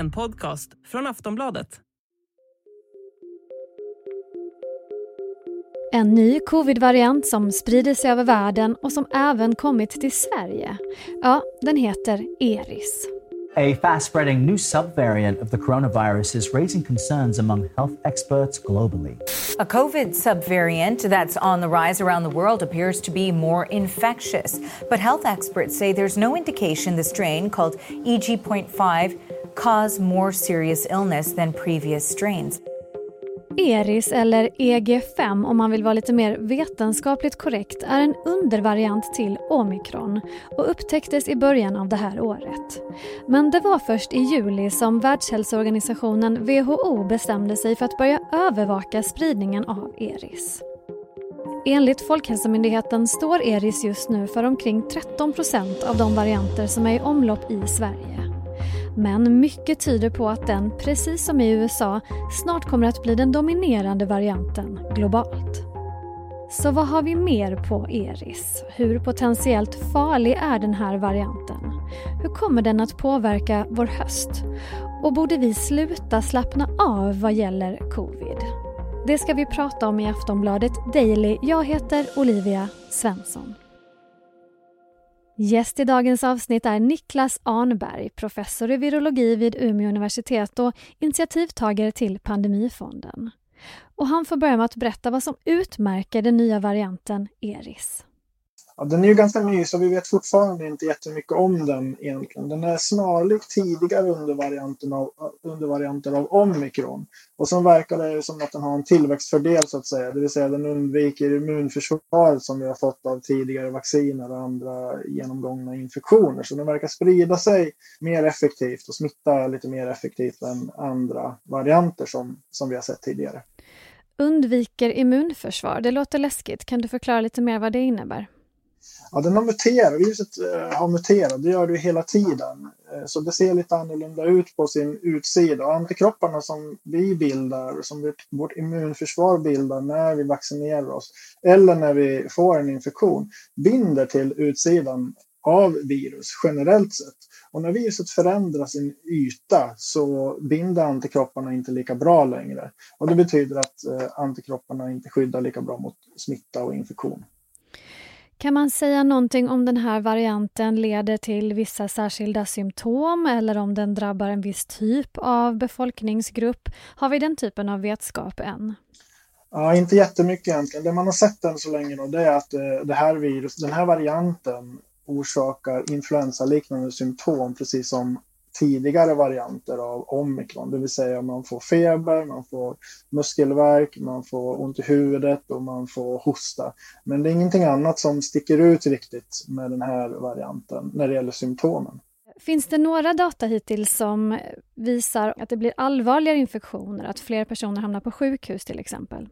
En podcast från Aftonbladet. En ny covid-variant som sprider sig över världen och som även kommit till Sverige. Ja, den heter Eris. A fast spreading new subvariant of the coronavirus is raising concerns among health experts globally. A COVID subvariant that's on the rise around the world appears to be more infectious. But health experts say there's no indication the strain, called EG.5, cause more serious illness than previous strains. Eris, eller EG5 om man vill vara lite mer vetenskapligt korrekt, är en undervariant till omikron och upptäcktes i början av det här året. Men det var först i juli som Världshälsoorganisationen WHO bestämde sig för att börja övervaka spridningen av Eris. Enligt Folkhälsomyndigheten står Eris just nu för omkring 13% av de varianter som är i omlopp i Sverige. Men mycket tyder på att den, precis som i USA, snart kommer att bli den dominerande varianten globalt. Så vad har vi mer på Eris? Hur potentiellt farlig är den här varianten? Hur kommer den att påverka vår höst? Och borde vi sluta slappna av vad gäller covid? Det ska vi prata om i Aftonbladet Daily. Jag heter Olivia Svensson. Gäst i dagens avsnitt är Niklas Arnberg, professor i virologi vid Umeå universitet och initiativtagare till Pandemifonden. Och han får börja med att berätta vad som utmärker den nya varianten ERIS. Ja, den är ju ganska ny så vi vet fortfarande inte jättemycket om den egentligen. Den är snarlik tidigare undervarianter av, undervarianter av omikron. Och sen verkar det som att den har en tillväxtfördel så att säga. Det vill säga den undviker immunförsvaret som vi har fått av tidigare vacciner och andra genomgångna infektioner. Så den verkar sprida sig mer effektivt och smitta lite mer effektivt än andra varianter som, som vi har sett tidigare. Undviker immunförsvar, det låter läskigt. Kan du förklara lite mer vad det innebär? Ja, den har muterat. Viruset eh, har muterat. Det gör det hela tiden. Eh, så det ser lite annorlunda ut på sin utsida. Och antikropparna som vi bildar, som vårt immunförsvar bildar när vi vaccinerar oss eller när vi får en infektion, binder till utsidan av virus generellt sett. Och när viruset förändrar sin yta så binder antikropparna inte lika bra längre. Och det betyder att eh, antikropparna inte skyddar lika bra mot smitta och infektion. Kan man säga någonting om den här varianten leder till vissa särskilda symptom eller om den drabbar en viss typ av befolkningsgrupp? Har vi den typen av vetskap än? Ja, inte jättemycket egentligen. Det man har sett än så länge då, det är att eh, det här virus, den här varianten orsakar influensaliknande symptom precis som tidigare varianter av omikron, det vill säga man får feber, man får muskelvärk, man får ont i huvudet och man får hosta. Men det är ingenting annat som sticker ut riktigt med den här varianten när det gäller symptomen. Finns det några data hittills som visar att det blir allvarligare infektioner, att fler personer hamnar på sjukhus till exempel?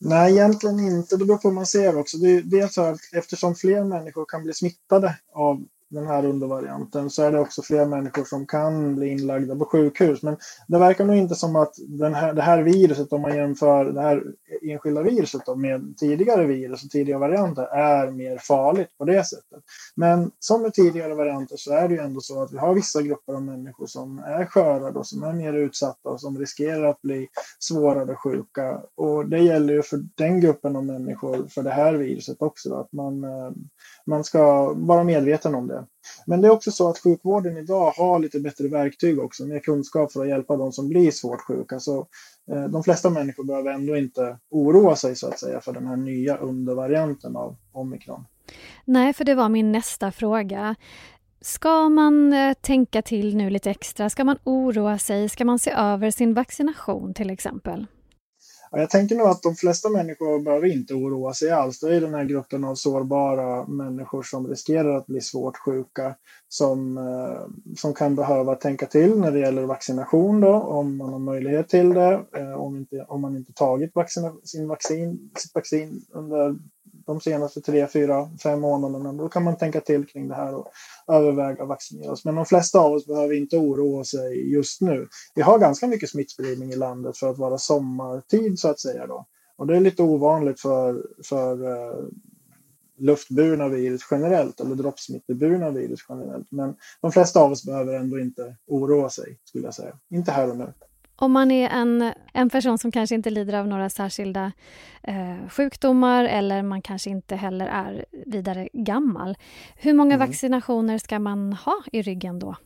Nej, egentligen inte. Det beror på hur man ser också. Det är dels så att eftersom fler människor kan bli smittade av den här undervarianten så är det också fler människor som kan bli inlagda på sjukhus. Men det verkar nog inte som att den här, det här viruset, om man jämför det här enskilda viruset då, med tidigare virus och tidigare varianter, är mer farligt på det sättet. Men som med tidigare varianter så är det ju ändå så att vi har vissa grupper av människor som är sköra och som är mer utsatta och som riskerar att bli svårare sjuka. Och det gäller ju för den gruppen av människor, för det här viruset också, då, att man, eh, man ska vara medveten om det. Men det är också så att sjukvården idag har lite bättre verktyg också, mer kunskap för att hjälpa de som blir svårt sjuka. Så Eh, de flesta människor behöver ändå inte oroa sig så att säga för den här nya undervarianten av omikron. Nej, för det var min nästa fråga. Ska man eh, tänka till nu lite extra? Ska man oroa sig? Ska man se över sin vaccination till exempel? Jag tänker nog att de flesta människor behöver inte oroa sig alls. Det är den här gruppen av sårbara människor som riskerar att bli svårt sjuka som, eh, som kan behöva tänka till när det gäller vaccination då, om man har möjlighet till det. Eh, om, inte, om man inte tagit vaccina, sin vaccin, sitt vaccin under de senaste tre, fyra, fem månaderna. Då kan man tänka till kring det här och överväga att vaccinera oss. Men de flesta av oss behöver inte oroa sig just nu. Vi har ganska mycket smittspridning i landet för att vara sommartid så att säga. Då. Och det är lite ovanligt för, för, uh, luftburna virus generellt eller droppsmitteburna virus generellt. Men de flesta av oss behöver ändå inte oroa sig, skulle jag säga. Inte här och nu. Om man är en, en person som kanske inte lider av några särskilda eh, sjukdomar eller man kanske inte heller är vidare gammal. Hur många mm. vaccinationer ska man ha i ryggen då?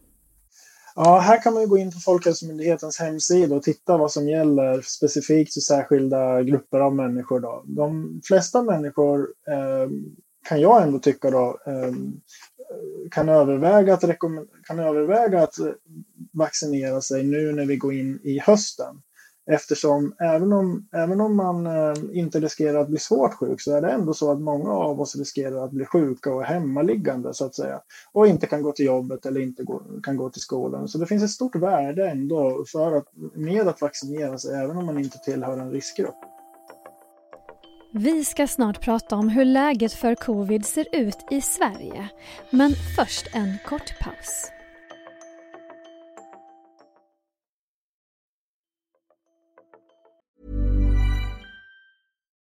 Ja, här kan man gå in på Folkhälsomyndighetens hemsida och titta vad som gäller specifikt för särskilda grupper av människor. Då. De flesta människor eh, kan jag ändå tycka då, eh, kan, överväga att kan överväga att vaccinera sig nu när vi går in i hösten. Eftersom även om, även om man eh, inte riskerar att bli svårt sjuk så är det ändå så att många av oss riskerar att bli sjuka och hemmaliggande så att säga. Och inte kan gå till jobbet eller inte gå, kan gå till skolan. Så det finns ett stort värde ändå för att, med att vaccinera sig även om man inte tillhör en riskgrupp. Vi ska snart prata om hur läget för covid ser ut i Sverige. Men först en kort paus.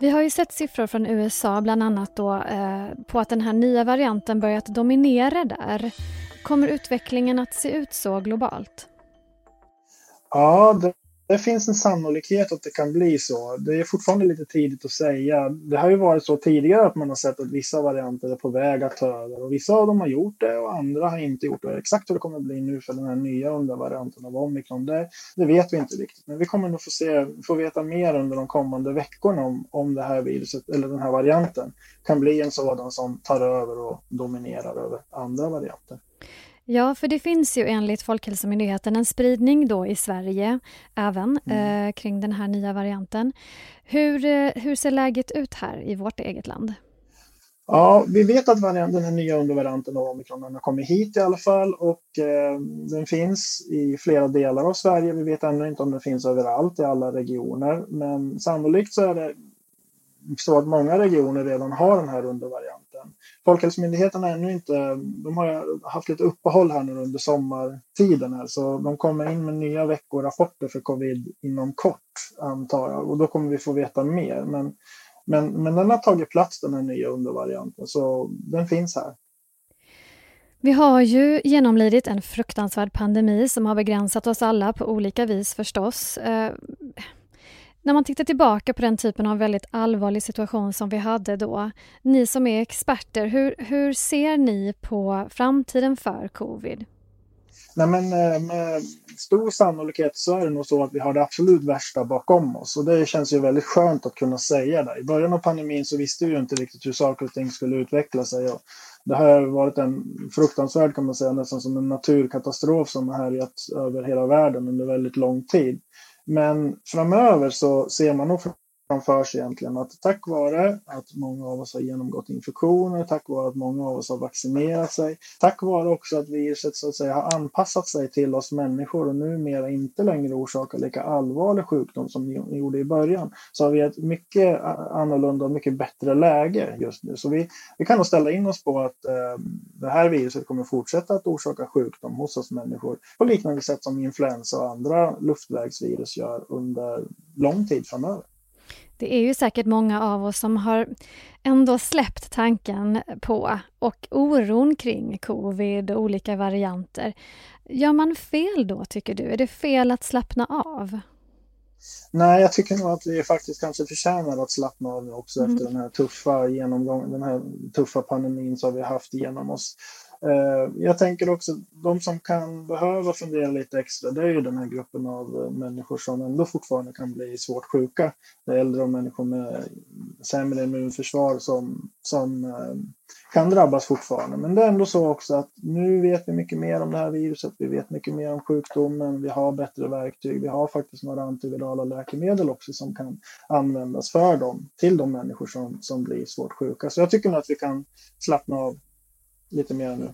Vi har ju sett siffror från USA, bland annat då, eh, på att den här nya varianten börjat dominera där. Kommer utvecklingen att se ut så globalt? Ja, det, det finns en sannolikhet att det kan bli så. Det är fortfarande lite tidigt att säga. Det har ju varit så tidigare att man har sett att vissa varianter är på väg att ta över och vissa av dem har gjort det och andra har inte gjort det. Exakt hur det kommer att bli nu för den här nya undervarianten av omikron, det, det vet vi inte riktigt. Men vi kommer nog få, se, få veta mer under de kommande veckorna om, om det här viruset eller den här varianten kan bli en sådan som tar över och dominerar över andra varianter. Ja, för det finns ju enligt Folkhälsomyndigheten en spridning då i Sverige även mm. eh, kring den här nya varianten. Hur, eh, hur ser läget ut här i vårt eget land? Ja, vi vet att varianten, den nya undervarianten av omikron har kommit hit i alla fall och eh, den finns i flera delar av Sverige. Vi vet ännu inte om den finns överallt i alla regioner, men sannolikt så är det så att många regioner redan har den här undervarianten. Folkhälsomyndigheten har ännu inte, de har haft lite uppehåll här nu under sommartiden här, så de kommer in med nya veckorapporter för covid inom kort antar jag och då kommer vi få veta mer. Men, men, men den har tagit plats den här nya undervarianten så den finns här. Vi har ju genomlidit en fruktansvärd pandemi som har begränsat oss alla på olika vis förstås. Eh, när man tittar tillbaka på den typen av väldigt allvarlig situation som vi hade då, ni som är experter, hur, hur ser ni på framtiden för covid? Nej, men eh, med stor sannolikhet så är det nog så att vi har det absolut värsta bakom oss och det känns ju väldigt skönt att kunna säga det. I början av pandemin så visste vi ju inte riktigt hur saker och ting skulle utveckla sig. Och det har varit en fruktansvärd, kan man säga, nästan som en naturkatastrof som har härjat över hela världen under väldigt lång tid. Men framöver så ser man nog framför sig egentligen att tack vare att många av oss har genomgått infektioner, tack vare att många av oss har vaccinerat sig, tack vare också att viruset så att säga har anpassat sig till oss människor och numera inte längre orsakar lika allvarlig sjukdom som ni gjorde i början, så har vi ett mycket annorlunda och mycket bättre läge just nu. Så vi, vi kan nog ställa in oss på att eh, det här viruset kommer fortsätta att orsaka sjukdom hos oss människor på liknande sätt som influensa och andra luftvägsvirus gör under lång tid framöver. Det är ju säkert många av oss som har ändå släppt tanken på och oron kring covid och olika varianter. Gör man fel då, tycker du? Är det fel att slappna av? Nej, jag tycker nog att vi faktiskt kanske förtjänar att slappna av också mm. efter den här tuffa genomgången, den här tuffa pandemin som vi haft igenom oss. Eh, jag tänker också, de som kan behöva fundera lite extra, det är ju den här gruppen av eh, människor som ändå fortfarande kan bli svårt sjuka. Det är äldre och människor med sämre immunförsvar som, som eh, kan drabbas fortfarande. Men det är ändå så också att nu vet vi mycket mer om det här viruset. Vi vet mycket mer om sjukdomen. Vi har bättre verktyg. Vi har faktiskt några antivirala läkemedel också som kan användas för dem till de människor som, som blir svårt sjuka. Så jag tycker nog att vi kan slappna av lite mer nu.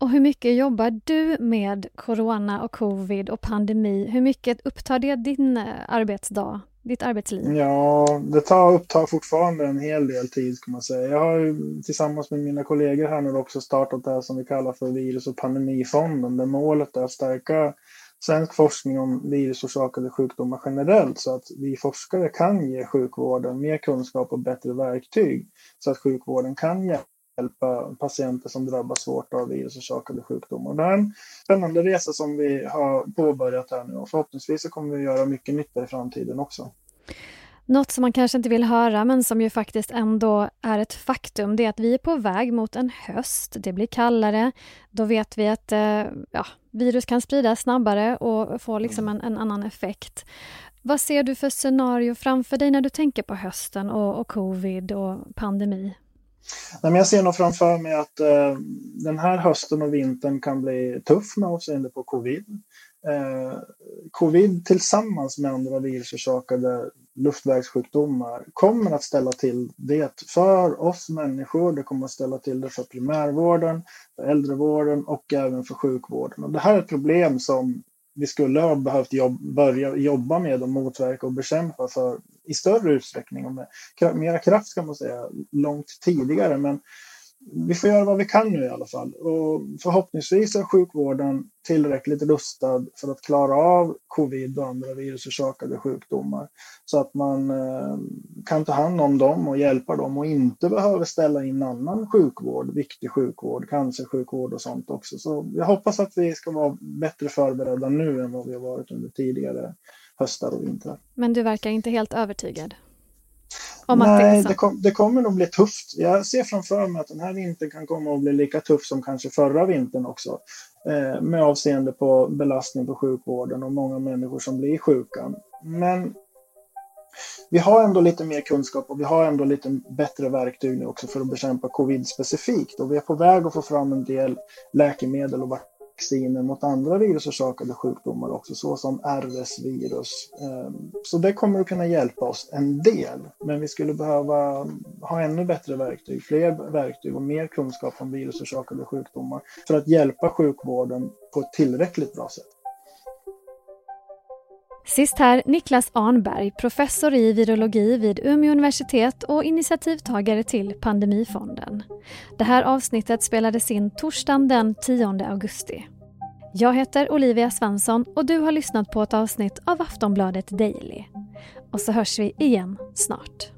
Och hur mycket jobbar du med corona och covid och pandemi? Hur mycket upptar det din eh, arbetsdag, ditt arbetsliv? Ja, det tar, upptar fortfarande en hel del tid kan man säga. Jag har ju tillsammans med mina kollegor här nu också startat det här som vi kallar för virus och pandemifonden där målet är att stärka svensk forskning om virusorsakade sjukdomar generellt så att vi forskare kan ge sjukvården mer kunskap och bättre verktyg så att sjukvården kan hjälpa patienter som drabbas svårt av virusorsakade sjukdomar. Det är en spännande resa som vi har påbörjat här nu och förhoppningsvis så kommer vi göra mycket nytta i framtiden också. Något som man kanske inte vill höra men som ju faktiskt ändå är ett faktum det är att vi är på väg mot en höst. Det blir kallare. Då vet vi att eh, ja, virus kan spridas snabbare och få liksom en, en, annan effekt. Vad ser du för scenario framför dig när du tänker på hösten och, och covid och pandemi? Nej, men jag ser nog framför mig att eh, den här hösten och vintern kan bli tuff med avseende på covid. Eh, covid tillsammans med andra virusorsakade luftvägssjukdomar kommer att ställa till det för oss människor. Det kommer att ställa till det för primärvården, för äldrevården och även för sjukvården. Och det här är ett problem som vi skulle ha behövt jobb, börja jobba med och motverka och bekämpa för i större utsträckning och med mera kraft kan man säga långt tidigare. Men vi får göra vad vi kan nu i alla fall. Och förhoppningsvis är sjukvården tillräckligt rustad för att klara av covid och andra virusorsakade sjukdomar. Så att man eh, kan ta hand om dem och hjälpa dem och inte behöver ställa in annan sjukvård, viktig sjukvård, cancersjukvård och sånt också. Så jag hoppas att vi ska vara bättre förberedda nu än vad vi har varit under tidigare höstar och vintrar. Men du verkar inte helt övertygad? Om Nej, det, kom, det, kommer nog bli tufft. Jag ser framför mig att den här vintern kan komma att bli lika tuff som kanske förra vintern också. Eh, med avseende på belastning på sjukvården och många människor som blir sjuka. Men vi har ändå lite mer kunskap och vi har ändå lite bättre verktyg nu också för att bekämpa covid specifikt. Och vi är på väg att få fram en del läkemedel och vacciner mot andra virusorsakade sjukdomar också, såsom RS-virus. Ehm, så det kommer att kunna hjälpa oss en del, men vi skulle behöva ha ännu bättre verktyg, fler verktyg och mer kunskap om virusorsakade sjukdomar för att hjälpa sjukvården på ett tillräckligt bra sätt. Sist här Niklas Arnberg, professor i virologi vid Umeå universitet och initiativtagare till Pandemifonden. Det här avsnittet spelades in torsdagen den 10 augusti. Jag heter Olivia Svensson och du har lyssnat på ett avsnitt av Aftonbladet Daily. Och så hörs vi igen snart.